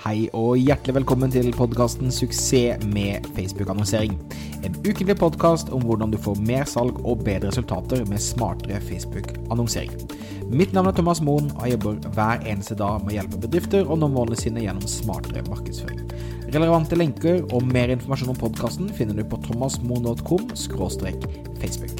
Hei og hjertelig velkommen til podkasten 'Suksess med Facebook-annonsering'. En ukentlig podkast om hvordan du får mer salg og bedre resultater med smartere Facebook-annonsering. Mitt navn er Thomas Moen, og jeg jobber hver eneste dag med å hjelpe bedrifter å nå målene sine gjennom smartere markedsføring. Relevante lenker og mer informasjon om podkasten finner du på thomasmoen.com facebook.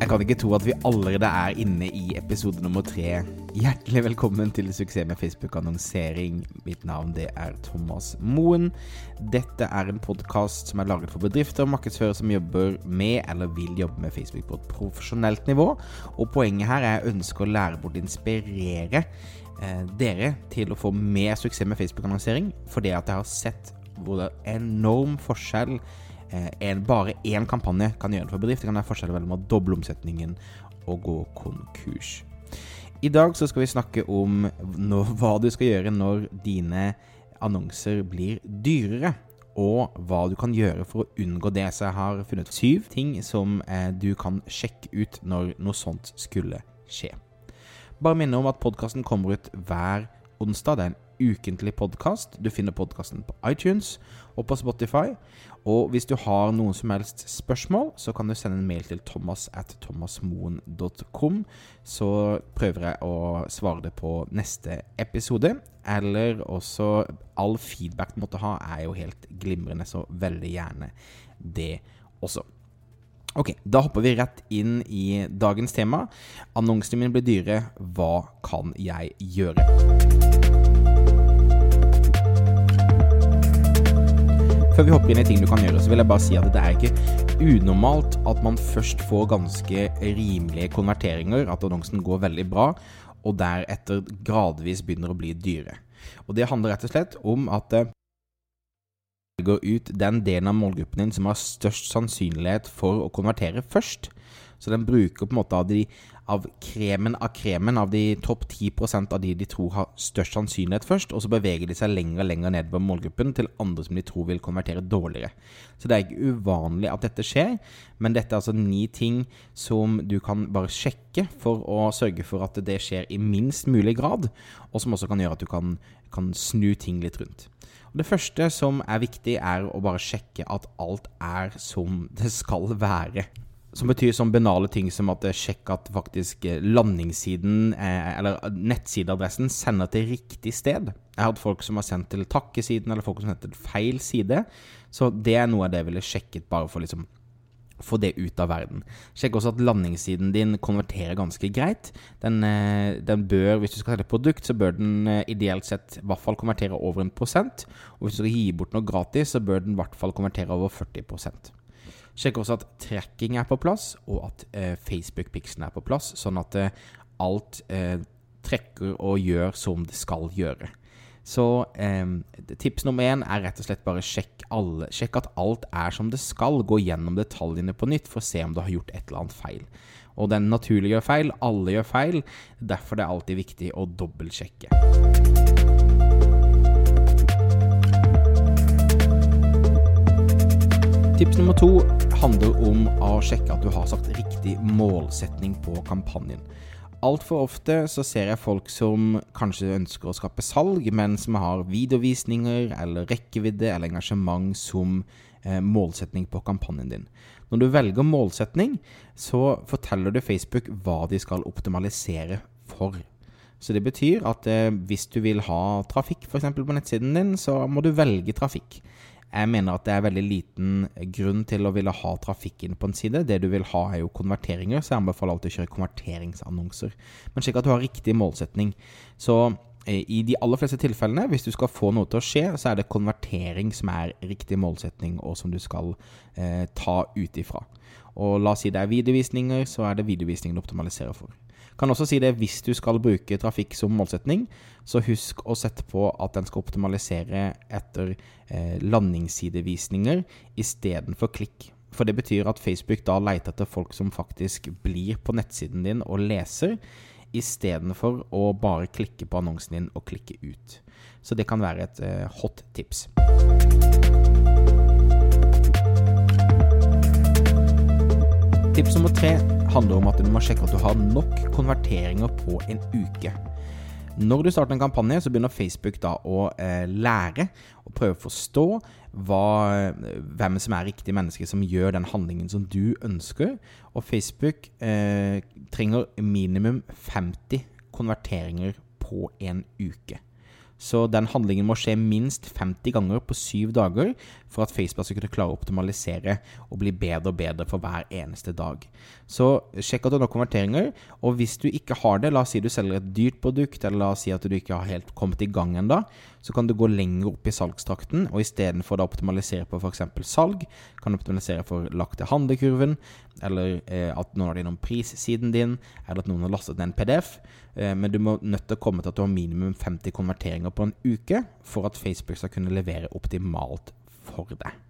Jeg kan ikke tro at vi allerede er inne i episode nummer tre. Hjertelig velkommen til Suksess med Facebook-annonsering. Mitt navn det er Thomas Moen. Dette er en podkast som er laget for bedrifter og markedsførere som jobber med eller vil jobbe med Facebook på et profesjonelt nivå. Og poenget her er jeg ønsker å lære bort inspirere eh, dere til å få mer suksess med Facebook-annonsering, fordi at jeg har sett hvor det er enorm forskjell en, bare én kampanje kan gjøre det for bedrift. Det kan være forskjell mellom å doble omsetningen og gå konkurs. I dag så skal vi snakke om når, hva du skal gjøre når dine annonser blir dyrere. Og hva du kan gjøre for å unngå det. Så jeg har funnet syv ting som eh, du kan sjekke ut når noe sånt skulle skje. Bare minne om at podkasten kommer ut hver onsdag. Det er en ukentlig podkast. Du finner podkasten på iTunes og på Spotify. Og hvis du har noen som helst spørsmål, så kan du sende en mail til thomas at thomasmoen.com. Så prøver jeg å svare det på neste episode. Eller også All feedback du måtte ha, er jo helt glimrende, så veldig gjerne det også. Ok, da hopper vi rett inn i dagens tema. Annonsene mine blir dyre. Hva kan jeg gjøre? Før vi hopper inn i ting du kan gjøre, så vil jeg bare si at det er ikke unormalt at man først får ganske rimelige konverteringer, at annonsen går veldig bra, og deretter gradvis begynner å bli dyre. Og det handler rett og slett om at du går ut den delen av målgruppen din som har størst sannsynlighet for å konvertere først. Så den bruker på en måte av de av kremen av kremen, av de topp 10% av de de tror har størst sannsynlighet først, og så beveger de seg lenger og lenger ned på målgruppen til andre som de tror vil konvertere dårligere. Så det er ikke uvanlig at dette skjer, men dette er altså ni ting som du kan bare sjekke for å sørge for at det skjer i minst mulig grad, og som også kan gjøre at du kan, kan snu ting litt rundt. Det første som er viktig, er å bare sjekke at alt er som det skal være. Som betyr sånn banale ting som at sjekk at faktisk eh, landingssiden, eh, eller nettsideadressen, sender til riktig sted. Jeg har hatt folk som har sendt til takkesiden, eller folk som har sendt til feil side. Så det er noe av det jeg ville sjekket, bare for liksom få det ut av verden. Sjekk også at landingssiden din konverterer ganske greit. Den, eh, den bør, hvis du skal selge et produkt, så bør den ideelt sett i hvert fall konvertere over en prosent. Og hvis du skal gi bort noe gratis, så bør den i hvert fall konvertere over 40 Sjekk også at tracking er på plass, og at eh, Facebook-pixelen er på plass, sånn at eh, alt eh, trekker og gjør som det skal gjøre. Så tips nummer én er rett og slett bare sjekk, alle, sjekk at alt er som det skal. Gå gjennom detaljene på nytt for å se om du har gjort et eller annet feil. Og den naturlige gjør feil, alle gjør feil. Derfor er det alltid viktig å dobbeltsjekke. Tips nummer to handler om å sjekke at du har sagt riktig målsetning på kampanjen. Altfor ofte så ser jeg folk som kanskje ønsker å skape salg, men som har videovisninger eller rekkevidde eller engasjement som eh, målsetning på kampanjen din. Når du velger målsetning, så forteller du Facebook hva de skal optimalisere for. Så det betyr at eh, hvis du vil ha trafikk f.eks. på nettsiden din, så må du velge trafikk. Jeg mener at det er veldig liten grunn til å ville ha trafikk inn på en side. Det du vil ha, er jo konverteringer, så jeg anbefaler alltid å kjøre konverteringsannonser. Men slik at du har riktig målsetning. Så eh, i de aller fleste tilfellene, hvis du skal få noe til å skje, så er det konvertering som er riktig målsetning, og som du skal eh, ta ut ifra. Og la oss si det er videovisninger, så er det videovisningen du optimaliserer for. Kan også si det hvis du skal bruke trafikk som målsetning, så husk å sette på at den skal optimalisere etter eh, landingssidevisninger istedenfor klikk. For det betyr at Facebook da leter etter folk som faktisk blir på nettsiden din og leser, istedenfor å bare klikke på annonsen din og klikke ut. Så det kan være et eh, hot tips. Tips nummer tre handler om at du må sjekke at du har nok konverteringer på en uke. Når du starter en kampanje, så begynner Facebook da å eh, lære og prøve å forstå hva, hvem som er riktig menneske som gjør den handlingen som du ønsker. Og Facebook eh, trenger minimum 50 konverteringer på en uke. Så den handlingen må skje minst 50 ganger på syv dager for at Facebook skal kunne klare å optimalisere og bli bedre og bedre for hver eneste dag. Så sjekk at du har nok konverteringer, og hvis du ikke har det, la oss si du selger et dyrt produkt, eller la oss si at du ikke har helt kommet i gang ennå, så kan du gå lenger opp i salgstrakten, og istedenfor å optimalisere på f.eks. salg, kan du optimalisere for lagt til handlekurven, eller eh, at noen har det innom prissiden din, eller at noen har lastet ned en PDF. Eh, men du må nødt til å komme til at du har minimum 50 konverteringer på en uke for at Facebook skal kunne levere optimalt for deg.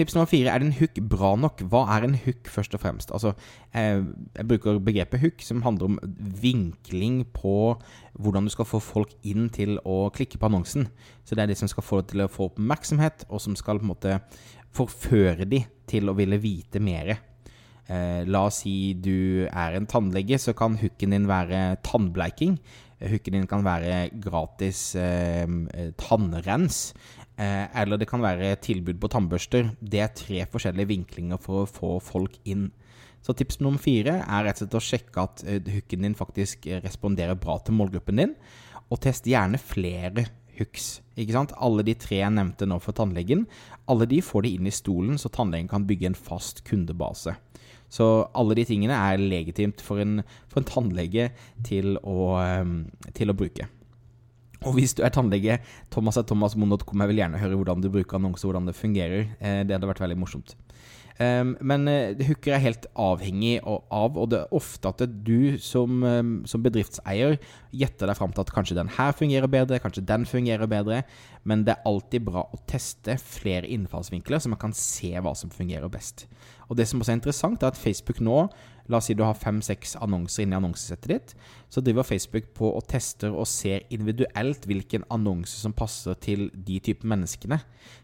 Tips nummer fire er din hook bra nok? Hva er en hook, først og fremst? Altså, jeg, jeg bruker begrepet hook, som handler om vinkling på hvordan du skal få folk inn til å klikke på annonsen. Så det er det som skal få deg til å få oppmerksomhet, og som skal på en måte forføre de til å ville vite mer. Eh, la oss si du er en tannlege, så kan hooken din være tannbleiking. Hooken din kan være gratis eh, tannrens. Eh, eller det kan være tilbud på tannbørster. Det er tre forskjellige vinklinger for å få folk inn. Så tips nummer fire er rett og slett å sjekke at eh, hooken din faktisk responderer bra til målgruppen din. Og test gjerne flere hooks. Ikke sant? Alle de tre jeg nevnte nå for tannlegen, alle de får de inn i stolen, så tannlegen kan bygge en fast kundebase. Så alle de tingene er legitimt for en, for en tannlege til å, ehm, til å, bruke. Og hvis du er tannlege, Thomas er thomasmoen.com. Jeg vil gjerne høre hvordan du bruker annonser, hvordan det fungerer. Eh, det hadde vært veldig morsomt. Um, men uh, hooker er helt avhengig av, og det er ofte at du som, um, som, bedriftseier gjetter deg fram til at kanskje den her fungerer bedre, kanskje den fungerer bedre, men det er alltid bra å teste flere innfallsvinkler, så man kan se hva som fungerer best. Og det som også er interessant, er at Facebook nå La oss si du har fem-seks annonser inni annonsesettet ditt. Så driver Facebook på og tester og ser individuelt hvilken annonse som passer til de type menneskene.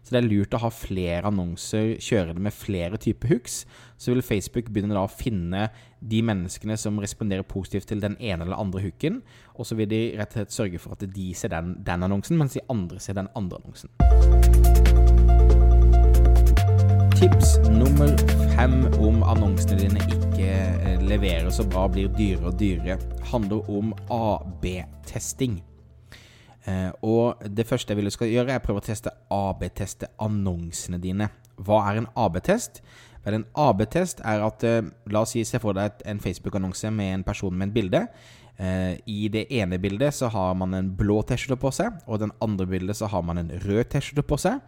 Så det er lurt å ha flere annonser kjørende med flere typer hooks. Så vil Facebook begynne da å finne de menneskene som responderer positivt til den ene eller andre hooken. Og så vil de rett og slett sørge for at de ser den, den annonsen, mens de andre ser den andre annonsen. Tips nummer fem om annonsene dine ikke eh, leverer så bra, blir dyrere og dyrere, handler om AB-testing. Eh, og det første jeg vil skal gjøre, er å prøve å teste AB-teste annonsene dine. Hva er en AB-test? Vel, en AB-test er at eh, La oss si, se for deg en Facebook-annonse med en person med et bilde. I det ene bildet så har man en blå T-skjorte på seg, og i den andre bildet så har man en rød T-skjorte på seg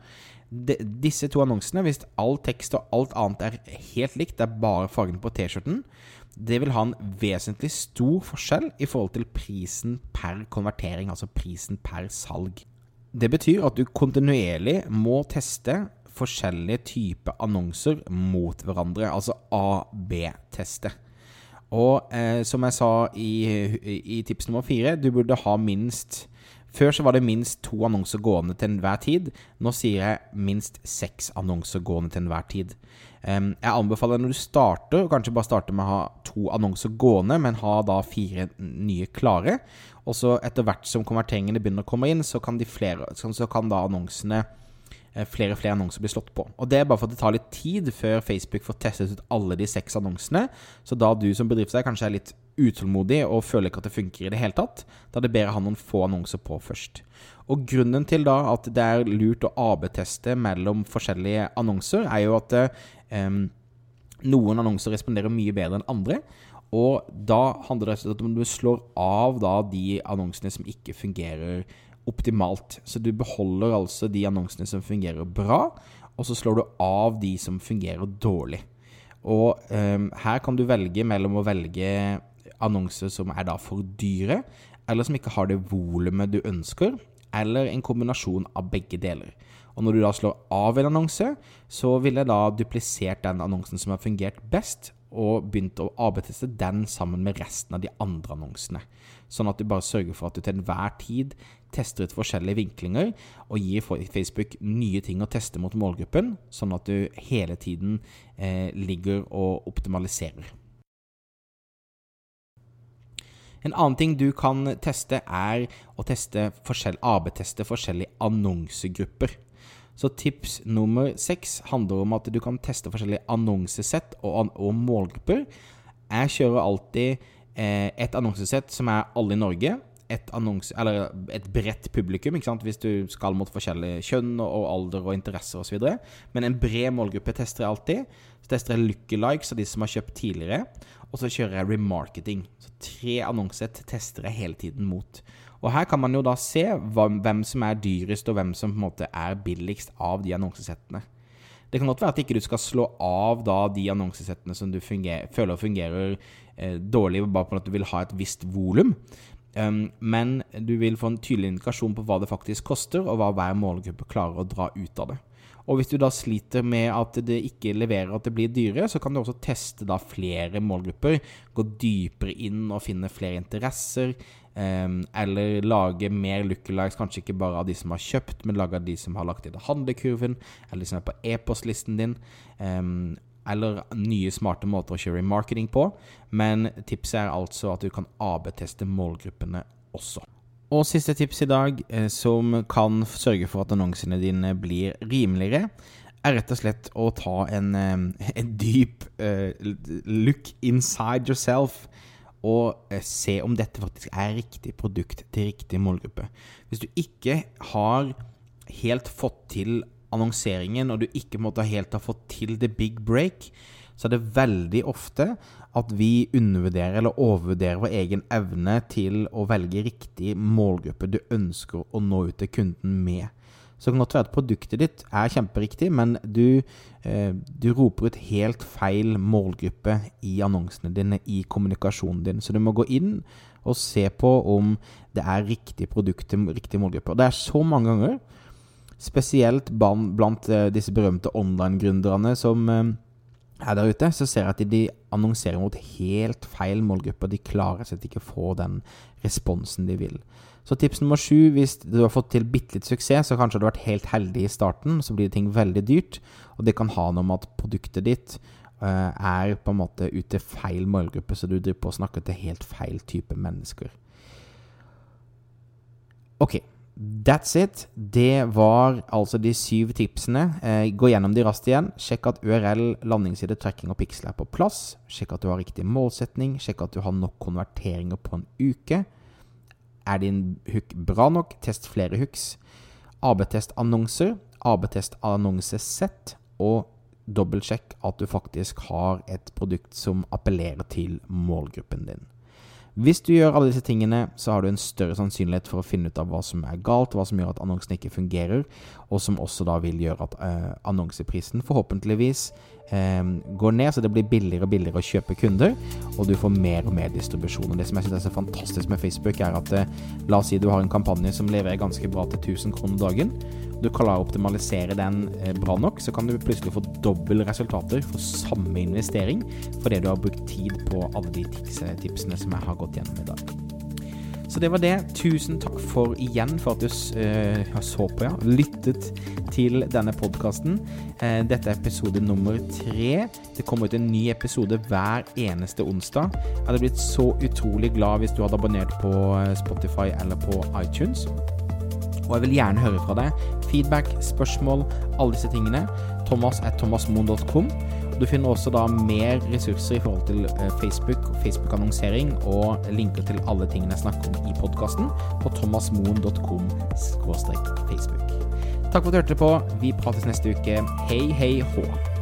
de, disse to annonsene, hvis all tekst og alt annet er helt likt, det er bare fargen på T-skjorten, det vil ha en vesentlig stor forskjell i forhold til prisen per konvertering, altså prisen per salg. Det betyr at du kontinuerlig må teste forskjellige typer annonser mot hverandre, altså A-B-teste. Og eh, som jeg sa i, i, tips nummer fire, du burde ha minst før så var det minst to annonser gående til enhver tid. Nå sier jeg minst seks annonser gående til enhver tid. Jeg anbefaler når du starter, kanskje bare starte med å ha to annonser gående, men ha da fire nye klare. Og så etter hvert som konverteringene begynner å komme inn, så kan, flere, så kan da annonsene eh, flere og flere annonser blir slått på. Og Det er bare for at det tar litt tid før Facebook får testet ut alle de seks annonsene. Så da du som bedriftseier kanskje er litt utålmodig og føler ikke at det funker i det hele tatt, da er det bedre å ha noen få annonser på først. Og Grunnen til da at det er lurt å AB-teste mellom forskjellige annonser, er jo at um, noen annonser responderer mye bedre enn andre. Og da handler det om at du slår av da de annonsene som ikke fungerer optimalt. Så du beholder altså de annonsene som fungerer bra, og så slår du av de som fungerer dårlig. Og um, her kan du velge mellom å velge annonser som er da for dyre, eller som ikke har det volumet du ønsker, eller en kombinasjon av begge deler. Og når du da slår av en annonse, så ville jeg da duplisert den annonsen som har fungert best, og begynt å AB-teste den sammen med resten av de andre annonsene. Sånn at du bare sørger for at du til enhver tid tester ut forskjellige vinklinger og gir Facebook nye ting å teste mot målgruppen, sånn at du hele tiden eh, ligger og optimaliserer. En annen ting du kan teste, er å teste forskjell, AB-teste forskjellige annonsegrupper. Så tips nummer seks handler om at du kan teste forskjellige annonsesett og, og målgrupper. Jeg kjører alltid eh, et annonsesett som er alle i Norge. Et, annons, eller et bredt publikum, hvis du skal mot forskjellige kjønn og alder og interesser osv. Men en bred målgruppe tester jeg alltid. Så tester jeg lookalikes av de som har kjøpt tidligere. Og så kjører jeg remarketing. Så tre annonser tester jeg hele tiden mot. Og her kan man jo da se hvem som er dyrest, og hvem som på en måte er billigst av de annonsesettene. Det kan godt være at ikke du skal slå av da de annonsesettene som du funger, føler fungerer eh, dårlig, bare på at du vil ha et visst volum. Men du vil få en tydelig indikasjon på hva det faktisk koster, og hva hver målgruppe klarer å dra ut av det. Og hvis du da sliter med at det ikke leverer, at det blir dyrere, så kan du også teste da flere målgrupper. Gå dypere inn og finne flere interesser. Eller lage mer lookalikes, kanskje ikke bare av de som har kjøpt, men lage av de som har lagt inn handlekurven, eller de som er på e-postlisten din. Eller nye, smarte måter å kjøre marketing på. Men tipset er altså at du kan AB-teste målgruppene også. Og siste tips i dag, eh, som kan sørge for at annonsene dine blir rimeligere, er rett og slett å ta en, eh, en dyp uh, look inside yourself og se om dette faktisk er riktig produkt til riktig målgruppe. Hvis du ikke har helt fått til annonseringen, og du ikke måtte helt ha fått til the big break, så er det veldig ofte at vi undervurderer eller overvurderer vår egen evne til å velge riktig målgruppe du ønsker å nå ut til kunden med. Så det kan godt være at produktet ditt er kjemperiktig, men du, eh, du, roper ut helt feil målgruppe i annonsene dine, i kommunikasjonen din. Så du må gå inn og se på om det er riktig produkt til riktig målgruppe. Og det er så mange ganger, spesielt blant, eh, disse berømte online-gründerne som eh, er der ute, så ser jeg at de annonserer mot helt feil målgrupper. De klarer seg ikke få den responsen de vil. Så tips nummer sju, hvis du har fått til bitte litt suksess, så kanskje du har vært helt heldig i starten, så blir ting veldig dyrt. Og det kan ha noe med at produktet ditt uh, er på en måte ut til feil målgruppe, så du driver på å snakke til helt feil type mennesker. Ok. That's it. Det var altså de syv tipsene. Eh, gå gjennom de raskt igjen. Sjekk at URL, landingsside, tracking og piksel er på plass. Sjekk at du har riktig målsetning. Sjekk at du har nok konverteringer på en uke. Er din hook bra nok? Test flere hooks. AB-test annonser. AB-test annonsesett. Og dobbeltsjekk at du faktisk har et produkt som appellerer til målgruppen din. Hvis du gjør alle disse tingene, så har du en større sannsynlighet for å finne ut av hva som er galt, hva som gjør at annonsen ikke fungerer, og som også da vil gjøre at eh, annonseprisen forhåpentligvis eh, går ned, så det blir billigere og billigere å kjøpe kunder, og du får mer og mer distribusjon. Og Det som jeg synes er så fantastisk med Facebook, er at eh, la oss si du har en kampanje som leverer ganske bra til 1000 kroner dagen du klarer å optimalisere den eh, bra nok, så kan du plutselig få dobbel resultater for samme investering fordi du har brukt tid på alle de tipsene som jeg har gått gjennom i dag. Så det var det. Tusen takk for igjen for at du uh, så på, ja. Lyttet til denne podkasten. Uh, dette er episode nummer tre. Det kommer ut en ny episode hver eneste onsdag. Jeg hadde blitt så utrolig glad hvis du hadde abonnert på Spotify eller på iTunes. Og jeg vil gjerne høre fra deg. Feedback, spørsmål, alle disse tingene. Thomas at thomasmoen.com. Du finner også da mer ressurser i forhold til eh, Facebook, Facebook-annonsering og linker til alle tingene jeg snakker om i podkasten på thomasmoen.com Facebook. Takk for at du hørte på. Vi prates neste uke. Hei, hei, hå.